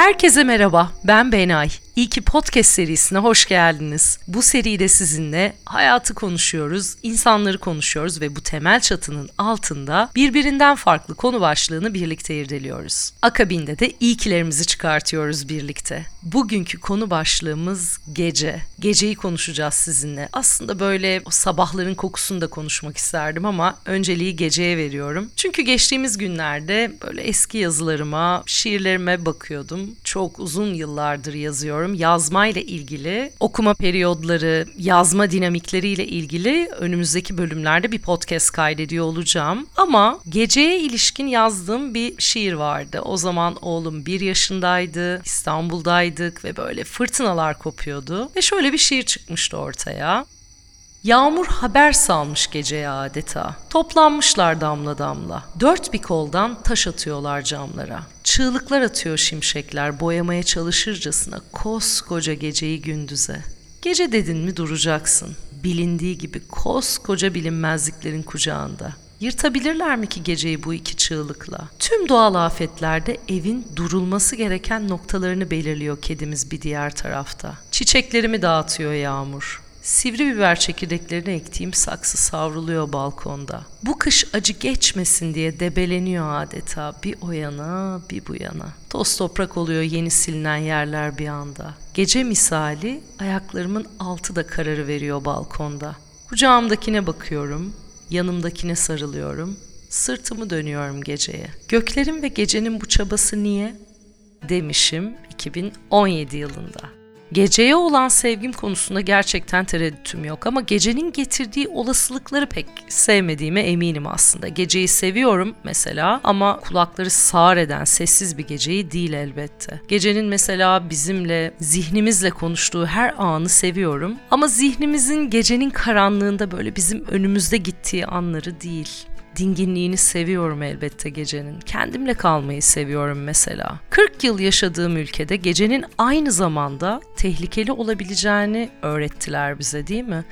Herkese merhaba, ben Benay. İyi ki podcast serisine hoş geldiniz. Bu seride sizinle hayatı konuşuyoruz, insanları konuşuyoruz ve bu temel çatının altında birbirinden farklı konu başlığını birlikte irdeliyoruz. Akabinde de iyikilerimizi çıkartıyoruz birlikte. Bugünkü konu başlığımız gece. Geceyi konuşacağız sizinle. Aslında böyle sabahların kokusunu da konuşmak isterdim ama önceliği geceye veriyorum. Çünkü geçtiğimiz günlerde böyle eski yazılarıma, şiirlerime bakıyordum. Çok uzun yıllardır yazıyorum. Yazmayla ilgili, okuma periyodları, yazma dinamikleriyle ilgili önümüzdeki bölümlerde bir podcast kaydediyor olacağım. Ama geceye ilişkin yazdığım bir şiir vardı. O zaman oğlum bir yaşındaydı, İstanbul'daydık ve böyle fırtınalar kopuyordu. Ve şöyle bir şiir çıkmıştı ortaya. Yağmur haber salmış geceye adeta. Toplanmışlar damla damla. Dört bir koldan taş atıyorlar camlara. Çığlıklar atıyor şimşekler boyamaya çalışırcasına koskoca geceyi gündüze. Gece dedin mi duracaksın. Bilindiği gibi koskoca bilinmezliklerin kucağında. Yırtabilirler mi ki geceyi bu iki çığlıkla? Tüm doğal afetlerde evin durulması gereken noktalarını belirliyor kedimiz bir diğer tarafta. Çiçeklerimi dağıtıyor yağmur. Sivri biber çekirdeklerini ektiğim saksı savruluyor balkonda. Bu kış acı geçmesin diye debeleniyor adeta bir o yana bir bu yana. Toz toprak oluyor yeni silinen yerler bir anda. Gece misali ayaklarımın altı da kararı veriyor balkonda. Kucağımdakine bakıyorum, yanımdakine sarılıyorum, sırtımı dönüyorum geceye. Göklerin ve gecenin bu çabası niye? Demişim 2017 yılında. Geceye olan sevgim konusunda gerçekten tereddütüm yok ama gecenin getirdiği olasılıkları pek sevmediğime eminim aslında. Geceyi seviyorum mesela ama kulakları sağır eden sessiz bir geceyi değil elbette. Gecenin mesela bizimle, zihnimizle konuştuğu her anı seviyorum ama zihnimizin gecenin karanlığında böyle bizim önümüzde gittiği anları değil dinginliğini seviyorum elbette gecenin. Kendimle kalmayı seviyorum mesela. 40 yıl yaşadığım ülkede gecenin aynı zamanda tehlikeli olabileceğini öğrettiler bize değil mi?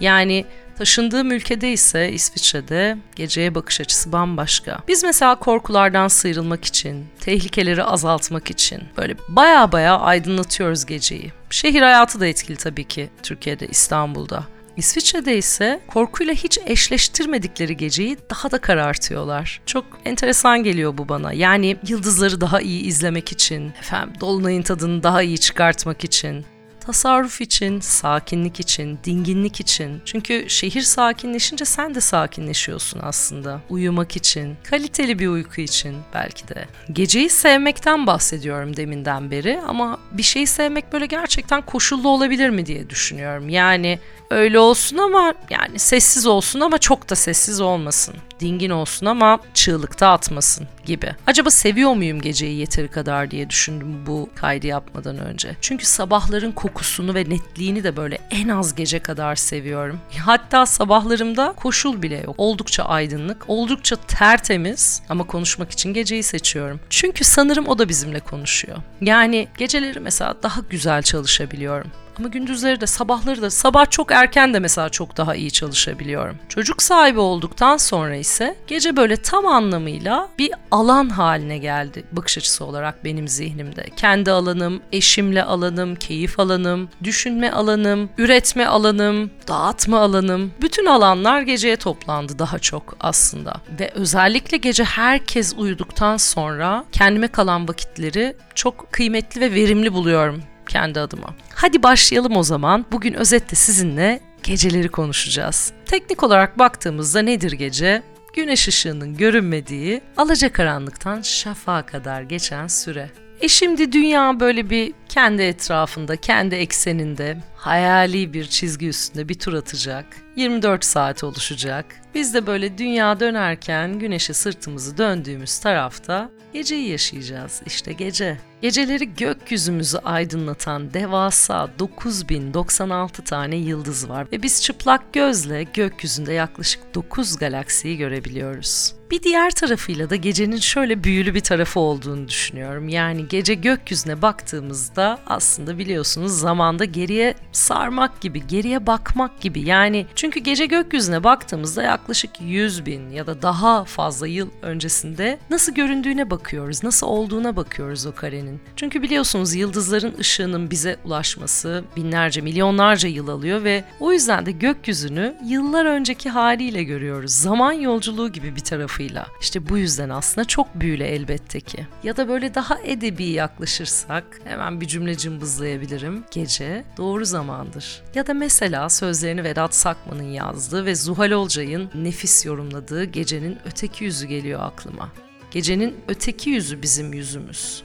Yani Taşındığım ülkede ise İsviçre'de geceye bakış açısı bambaşka. Biz mesela korkulardan sıyrılmak için, tehlikeleri azaltmak için böyle baya baya aydınlatıyoruz geceyi. Şehir hayatı da etkili tabii ki Türkiye'de, İstanbul'da. İsviçre'de ise korkuyla hiç eşleştirmedikleri geceyi daha da karartıyorlar. Çok enteresan geliyor bu bana. Yani yıldızları daha iyi izlemek için, efendim dolunayın tadını daha iyi çıkartmak için, tasarruf için, sakinlik için, dinginlik için. Çünkü şehir sakinleşince sen de sakinleşiyorsun aslında. Uyumak için, kaliteli bir uyku için belki de. Geceyi sevmekten bahsediyorum deminden beri ama bir şeyi sevmek böyle gerçekten koşullu olabilir mi diye düşünüyorum. Yani öyle olsun ama yani sessiz olsun ama çok da sessiz olmasın. Dingin olsun ama çığlıkta atmasın gibi. Acaba seviyor muyum geceyi yeteri kadar diye düşündüm bu kaydı yapmadan önce. Çünkü sabahların kokusunu ve netliğini de böyle en az gece kadar seviyorum. Hatta sabahlarımda koşul bile yok. Oldukça aydınlık, oldukça tertemiz ama konuşmak için geceyi seçiyorum. Çünkü sanırım o da bizimle konuşuyor. Yani geceleri mesela daha güzel çalışabiliyorum. Ama gündüzleri de sabahları da sabah çok erken de mesela çok daha iyi çalışabiliyorum. Çocuk sahibi olduktan sonra ise gece böyle tam anlamıyla bir alan haline geldi bakış açısı olarak benim zihnimde. Kendi alanım, eşimle alanım, keyif alanım, düşünme alanım, üretme alanım, dağıtma alanım. Bütün alanlar geceye toplandı daha çok aslında. Ve özellikle gece herkes uyuduktan sonra kendime kalan vakitleri çok kıymetli ve verimli buluyorum kendi adıma. Hadi başlayalım o zaman. Bugün özetle sizinle geceleri konuşacağız. Teknik olarak baktığımızda nedir gece? Güneş ışığının görünmediği, alacakaranlıktan şafağa kadar geçen süre. E şimdi dünya böyle bir kendi etrafında, kendi ekseninde hayali bir çizgi üstünde bir tur atacak. 24 saat oluşacak. Biz de böyle dünya dönerken güneşe sırtımızı döndüğümüz tarafta geceyi yaşayacağız. İşte gece. Geceleri gökyüzümüzü aydınlatan devasa 9096 tane yıldız var ve biz çıplak gözle gökyüzünde yaklaşık 9 galaksiyi görebiliyoruz. Bir diğer tarafıyla da gecenin şöyle büyülü bir tarafı olduğunu düşünüyorum. Yani gece gökyüzüne baktığımızda da aslında biliyorsunuz zamanda geriye sarmak gibi, geriye bakmak gibi. Yani çünkü gece gökyüzüne baktığımızda yaklaşık 100 bin ya da daha fazla yıl öncesinde nasıl göründüğüne bakıyoruz, nasıl olduğuna bakıyoruz o karenin. Çünkü biliyorsunuz yıldızların ışığının bize ulaşması binlerce, milyonlarca yıl alıyor ve o yüzden de gökyüzünü yıllar önceki haliyle görüyoruz. Zaman yolculuğu gibi bir tarafıyla. İşte bu yüzden aslında çok büyülü elbette ki. Ya da böyle daha edebi yaklaşırsak hemen bir cümle cımbızlayabilirim. Gece doğru zamandır. Ya da mesela sözlerini Vedat Sakman'ın yazdığı ve Zuhal Olcay'ın nefis yorumladığı gecenin öteki yüzü geliyor aklıma. Gecenin öteki yüzü bizim yüzümüz.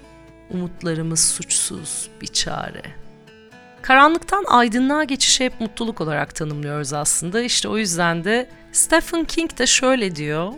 Umutlarımız suçsuz bir çare. Karanlıktan aydınlığa geçişi hep mutluluk olarak tanımlıyoruz aslında. İşte o yüzden de Stephen King de şöyle diyor.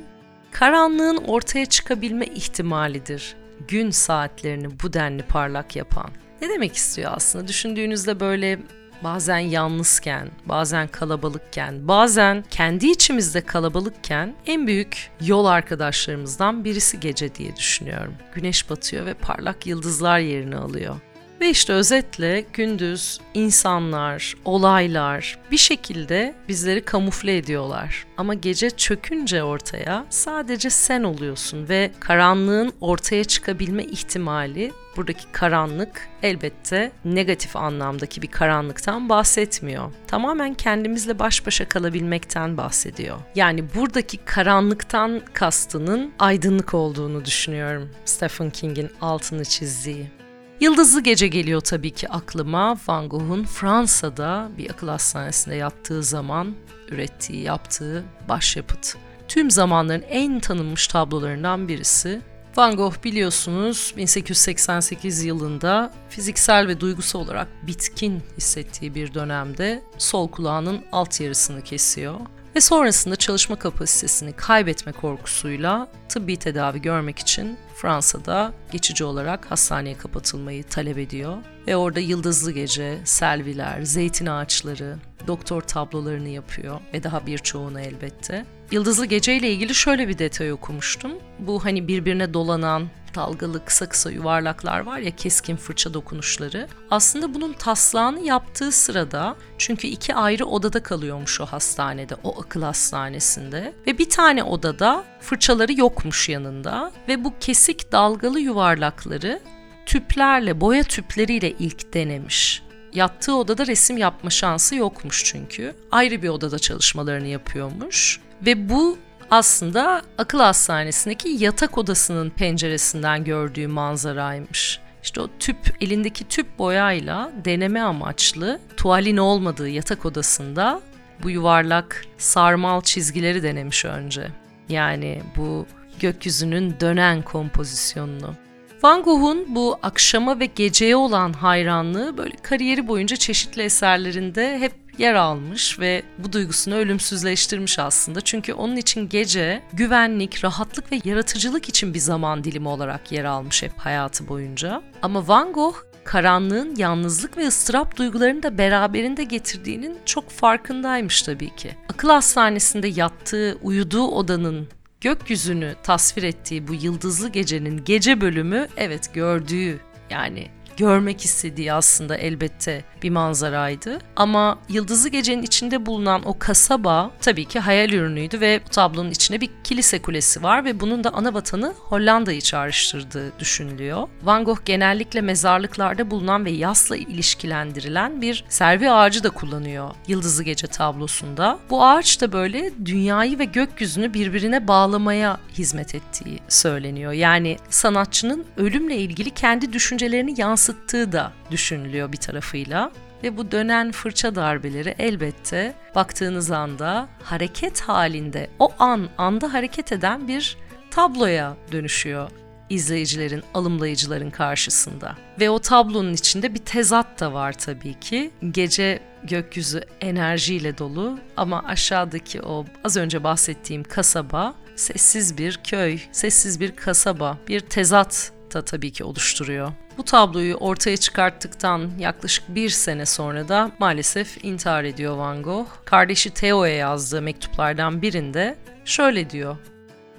Karanlığın ortaya çıkabilme ihtimalidir gün saatlerini bu denli parlak yapan. Ne demek istiyor aslında? Düşündüğünüzde böyle bazen yalnızken, bazen kalabalıkken, bazen kendi içimizde kalabalıkken en büyük yol arkadaşlarımızdan birisi gece diye düşünüyorum. Güneş batıyor ve parlak yıldızlar yerini alıyor. Ve işte özetle gündüz insanlar, olaylar bir şekilde bizleri kamufle ediyorlar. Ama gece çökünce ortaya sadece sen oluyorsun ve karanlığın ortaya çıkabilme ihtimali buradaki karanlık elbette negatif anlamdaki bir karanlıktan bahsetmiyor. Tamamen kendimizle baş başa kalabilmekten bahsediyor. Yani buradaki karanlıktan kastının aydınlık olduğunu düşünüyorum. Stephen King'in altını çizdiği. Yıldızlı Gece geliyor tabii ki aklıma. Van Gogh'un Fransa'da bir akıl hastanesinde yattığı zaman ürettiği, yaptığı başyapıt. Tüm zamanların en tanınmış tablolarından birisi. Van Gogh biliyorsunuz 1888 yılında fiziksel ve duygusal olarak bitkin hissettiği bir dönemde sol kulağının alt yarısını kesiyor ve sonrasında çalışma kapasitesini kaybetme korkusuyla tıbbi tedavi görmek için Fransa'da geçici olarak hastaneye kapatılmayı talep ediyor. Ve orada yıldızlı gece, selviler, zeytin ağaçları, doktor tablolarını yapıyor ve daha birçoğunu elbette. Yıldızlı Gece ile ilgili şöyle bir detay okumuştum. Bu hani birbirine dolanan dalgalı kısa kısa yuvarlaklar var ya keskin fırça dokunuşları. Aslında bunun taslağını yaptığı sırada çünkü iki ayrı odada kalıyormuş o hastanede, o akıl hastanesinde. Ve bir tane odada fırçaları yokmuş yanında ve bu kesik dalgalı yuvarlakları tüplerle, boya tüpleriyle ilk denemiş. Yattığı odada resim yapma şansı yokmuş çünkü. Ayrı bir odada çalışmalarını yapıyormuş. Ve bu aslında akıl hastanesindeki yatak odasının penceresinden gördüğü manzaraymış. İşte o tüp elindeki tüp boyayla deneme amaçlı tuvalin olmadığı yatak odasında bu yuvarlak sarmal çizgileri denemiş önce. Yani bu gökyüzünün dönen kompozisyonunu. Van Gogh'un bu akşama ve geceye olan hayranlığı böyle kariyeri boyunca çeşitli eserlerinde hep yer almış ve bu duygusunu ölümsüzleştirmiş aslında. Çünkü onun için gece güvenlik, rahatlık ve yaratıcılık için bir zaman dilimi olarak yer almış hep hayatı boyunca. Ama Van Gogh karanlığın yalnızlık ve ıstırap duygularını da beraberinde getirdiğinin çok farkındaymış tabii ki. Akıl hastanesinde yattığı, uyuduğu odanın gökyüzünü tasvir ettiği bu yıldızlı gecenin gece bölümü evet gördüğü yani görmek istediği aslında elbette bir manzaraydı. Ama Yıldızlı Gece'nin içinde bulunan o kasaba tabii ki hayal ürünüydü ve bu tablonun içinde bir kilise kulesi var ve bunun da ana vatanı Hollanda'yı çağrıştırdığı düşünülüyor. Van Gogh genellikle mezarlıklarda bulunan ve yasla ilişkilendirilen bir servi ağacı da kullanıyor Yıldızlı Gece tablosunda. Bu ağaç da böyle dünyayı ve gökyüzünü birbirine bağlamaya hizmet ettiği söyleniyor. Yani sanatçının ölümle ilgili kendi düşüncelerini yansıttığı da düşünülüyor bir tarafıyla ve bu dönen fırça darbeleri elbette baktığınız anda hareket halinde o an anda hareket eden bir tabloya dönüşüyor izleyicilerin, alımlayıcıların karşısında. Ve o tablonun içinde bir tezat da var tabii ki. Gece gökyüzü enerjiyle dolu ama aşağıdaki o az önce bahsettiğim kasaba sessiz bir köy, sessiz bir kasaba, bir tezat da tabii ki oluşturuyor. Bu tabloyu ortaya çıkarttıktan yaklaşık bir sene sonra da maalesef intihar ediyor Van Gogh. Kardeşi Theo'ya yazdığı mektuplardan birinde şöyle diyor.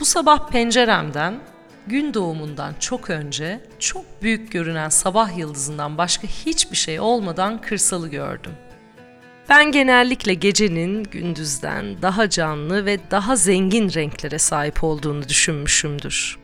Bu sabah penceremden gün doğumundan çok önce çok büyük görünen sabah yıldızından başka hiçbir şey olmadan kırsalı gördüm. Ben genellikle gecenin gündüzden daha canlı ve daha zengin renklere sahip olduğunu düşünmüşümdür.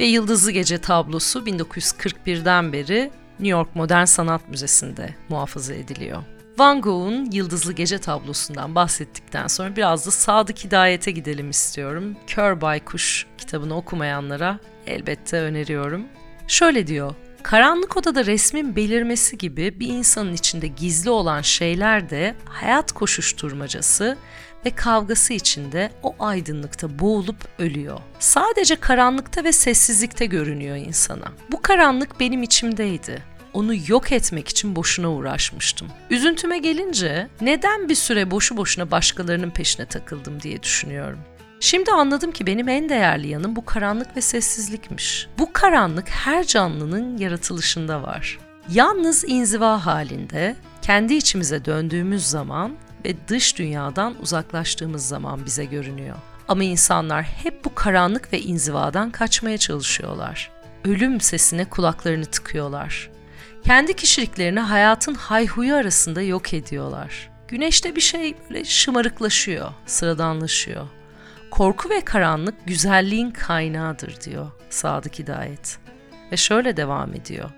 Ve Yıldızlı Gece tablosu 1941'den beri New York Modern Sanat Müzesi'nde muhafaza ediliyor. Van Gogh'un Yıldızlı Gece tablosundan bahsettikten sonra biraz da Sadık Hidayet'e gidelim istiyorum. Kör Baykuş kitabını okumayanlara elbette öneriyorum. Şöyle diyor, Karanlık odada resmin belirmesi gibi bir insanın içinde gizli olan şeyler de hayat koşuşturmacası ve kavgası içinde o aydınlıkta boğulup ölüyor. Sadece karanlıkta ve sessizlikte görünüyor insana. Bu karanlık benim içimdeydi onu yok etmek için boşuna uğraşmıştım. Üzüntüme gelince neden bir süre boşu boşuna başkalarının peşine takıldım diye düşünüyorum. Şimdi anladım ki benim en değerli yanım bu karanlık ve sessizlikmiş. Bu karanlık her canlının yaratılışında var. Yalnız inziva halinde kendi içimize döndüğümüz zaman ve dış dünyadan uzaklaştığımız zaman bize görünüyor. Ama insanlar hep bu karanlık ve inzivadan kaçmaya çalışıyorlar. Ölüm sesine kulaklarını tıkıyorlar. Kendi kişiliklerini hayatın hayhuyu arasında yok ediyorlar. Güneşte bir şey böyle şımarıklaşıyor, sıradanlaşıyor. Korku ve karanlık güzelliğin kaynağıdır diyor Sadık Hidayet. Ve şöyle devam ediyor.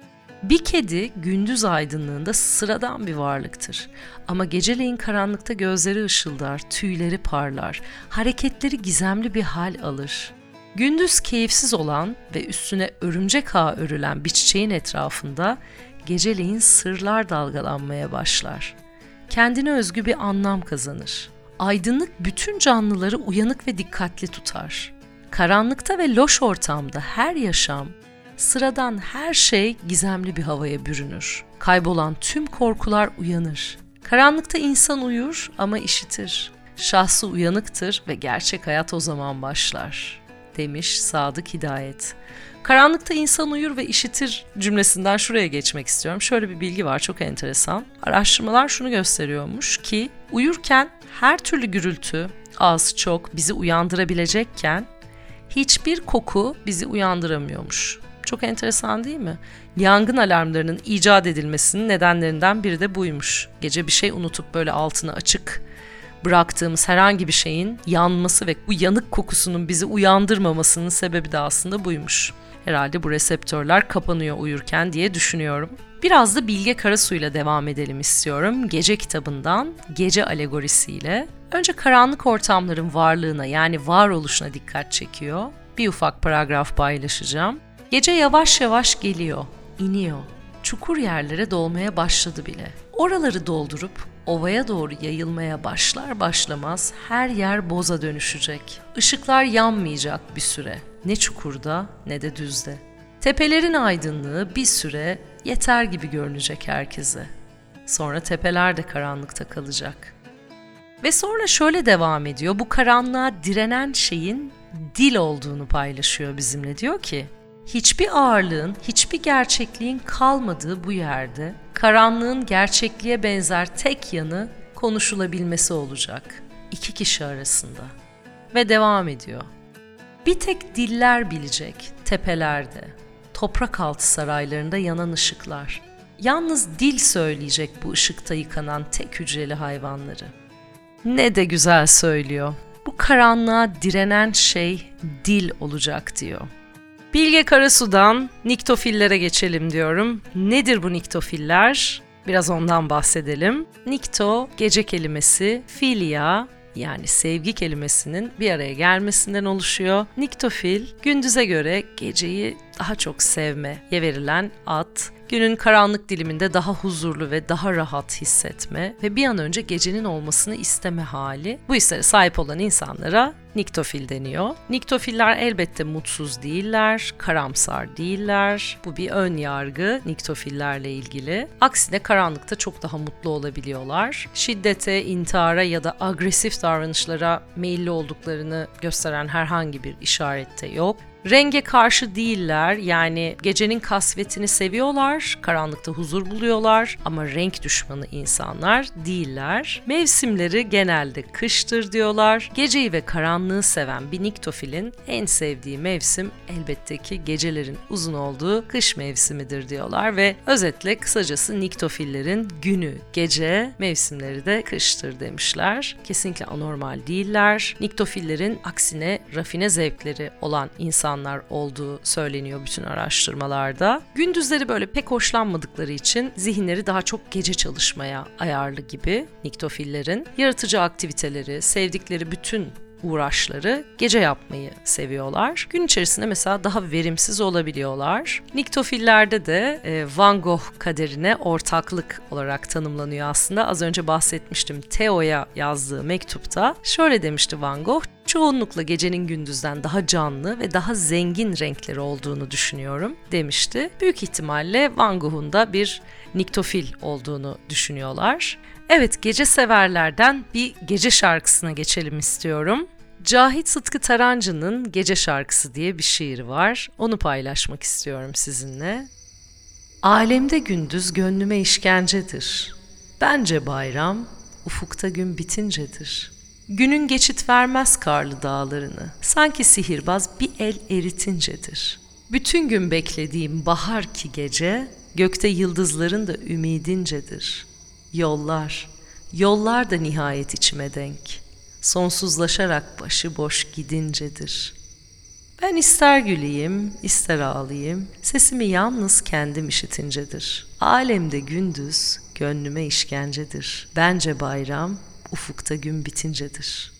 Bir kedi gündüz aydınlığında sıradan bir varlıktır. Ama geceleyin karanlıkta gözleri ışıldar, tüyleri parlar, hareketleri gizemli bir hal alır. Gündüz keyifsiz olan ve üstüne örümcek ağı örülen bir çiçeğin etrafında geceleyin sırlar dalgalanmaya başlar. Kendine özgü bir anlam kazanır. Aydınlık bütün canlıları uyanık ve dikkatli tutar. Karanlıkta ve loş ortamda her yaşam, sıradan her şey gizemli bir havaya bürünür. Kaybolan tüm korkular uyanır. Karanlıkta insan uyur ama işitir. Şahsı uyanıktır ve gerçek hayat o zaman başlar demiş Sadık Hidayet. Karanlıkta insan uyur ve işitir cümlesinden şuraya geçmek istiyorum. Şöyle bir bilgi var çok enteresan. Araştırmalar şunu gösteriyormuş ki uyurken her türlü gürültü az çok bizi uyandırabilecekken hiçbir koku bizi uyandıramıyormuş. Çok enteresan değil mi? Yangın alarmlarının icat edilmesinin nedenlerinden biri de buymuş. Gece bir şey unutup böyle altını açık bıraktığımız herhangi bir şeyin yanması ve bu yanık kokusunun bizi uyandırmamasının sebebi de aslında buymuş. Herhalde bu reseptörler kapanıyor uyurken diye düşünüyorum. Biraz da Bilge Karasu'yla devam edelim istiyorum. Gece kitabından Gece alegorisiyle. Önce karanlık ortamların varlığına yani varoluşuna dikkat çekiyor. Bir ufak paragraf paylaşacağım. Gece yavaş yavaş geliyor, iniyor. Çukur yerlere dolmaya başladı bile. Oraları doldurup ovaya doğru yayılmaya başlar başlamaz her yer boza dönüşecek. Işıklar yanmayacak bir süre. Ne çukurda ne de düzde. Tepelerin aydınlığı bir süre yeter gibi görünecek herkese. Sonra tepeler de karanlıkta kalacak. Ve sonra şöyle devam ediyor. Bu karanlığa direnen şeyin dil olduğunu paylaşıyor bizimle. Diyor ki, hiçbir ağırlığın, hiçbir gerçekliğin kalmadığı bu yerde karanlığın gerçekliğe benzer tek yanı konuşulabilmesi olacak. iki kişi arasında. Ve devam ediyor. Bir tek diller bilecek tepelerde, toprak altı saraylarında yanan ışıklar. Yalnız dil söyleyecek bu ışıkta yıkanan tek hücreli hayvanları. Ne de güzel söylüyor. Bu karanlığa direnen şey dil olacak diyor. Bilge Karasu'dan niktofillere geçelim diyorum. Nedir bu niktofiller? Biraz ondan bahsedelim. Nikto, gece kelimesi, filia, yani sevgi kelimesinin bir araya gelmesinden oluşuyor. Niktofil, gündüze göre geceyi daha çok sevmeye verilen ad, günün karanlık diliminde daha huzurlu ve daha rahat hissetme ve bir an önce gecenin olmasını isteme hali. Bu hislere sahip olan insanlara niktofil deniyor. Niktofiller elbette mutsuz değiller, karamsar değiller. Bu bir ön yargı niktofillerle ilgili. Aksine karanlıkta çok daha mutlu olabiliyorlar. Şiddete, intihara ya da agresif davranışlara meyilli olduklarını gösteren herhangi bir işarette yok. Renge karşı değiller yani gecenin kasvetini seviyorlar, karanlıkta huzur buluyorlar ama renk düşmanı insanlar değiller. Mevsimleri genelde kıştır diyorlar. Geceyi ve karanlığı seven bir niktofilin en sevdiği mevsim elbette ki gecelerin uzun olduğu kış mevsimidir diyorlar ve özetle kısacası niktofillerin günü, gece, mevsimleri de kıştır demişler. Kesinlikle anormal değiller. Niktofillerin aksine rafine zevkleri olan insanlar olduğu söyleniyor bütün araştırmalarda. Gündüzleri böyle pek hoşlanmadıkları için zihinleri daha çok gece çalışmaya ayarlı gibi niktofillerin. Yaratıcı aktiviteleri, sevdikleri bütün uğraşları gece yapmayı seviyorlar. Gün içerisinde mesela daha verimsiz olabiliyorlar. Niktofillerde de e, Van Gogh kaderine ortaklık olarak tanımlanıyor aslında. Az önce bahsetmiştim Theo'ya yazdığı mektupta. Şöyle demişti Van Gogh, çoğunlukla gecenin gündüzden daha canlı ve daha zengin renkleri olduğunu düşünüyorum demişti. Büyük ihtimalle Van Gogh'un da bir niktofil olduğunu düşünüyorlar. Evet gece severlerden bir gece şarkısına geçelim istiyorum. Cahit Sıtkı Tarancı'nın Gece Şarkısı diye bir şiir var. Onu paylaşmak istiyorum sizinle. Alemde gündüz gönlüme işkencedir. Bence bayram ufukta gün bitincedir. Günün geçit vermez karlı dağlarını. Sanki sihirbaz bir el eritincedir. Bütün gün beklediğim bahar ki gece, gökte yıldızların da ümidincedir. Yollar, yollar da nihayet içime denk. Sonsuzlaşarak başıboş gidincedir. Ben ister güleyim, ister ağlayayım, sesimi yalnız kendim işitincedir. Alemde gündüz, gönlüme işkencedir. Bence bayram, ufukta gün bitincedir.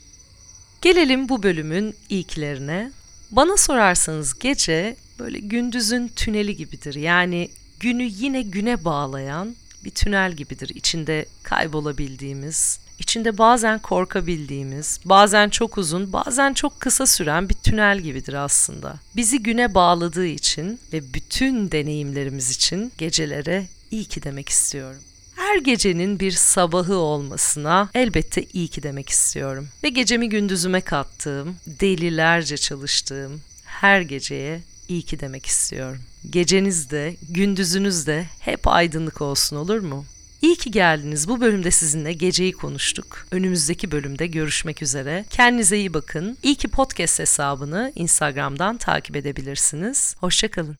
Gelelim bu bölümün ilklerine. Bana sorarsanız gece böyle gündüzün tüneli gibidir. Yani günü yine güne bağlayan bir tünel gibidir. İçinde kaybolabildiğimiz, içinde bazen korkabildiğimiz, bazen çok uzun, bazen çok kısa süren bir tünel gibidir aslında. Bizi güne bağladığı için ve bütün deneyimlerimiz için gecelere iyi ki demek istiyorum. Her gecenin bir sabahı olmasına elbette iyi ki demek istiyorum. Ve gecemi gündüzüme kattığım, delilerce çalıştığım her geceye iyi ki demek istiyorum. Geceniz de, gündüzünüz de hep aydınlık olsun olur mu? İyi ki geldiniz. Bu bölümde sizinle geceyi konuştuk. Önümüzdeki bölümde görüşmek üzere. Kendinize iyi bakın. İyi ki podcast hesabını Instagram'dan takip edebilirsiniz. Hoşçakalın.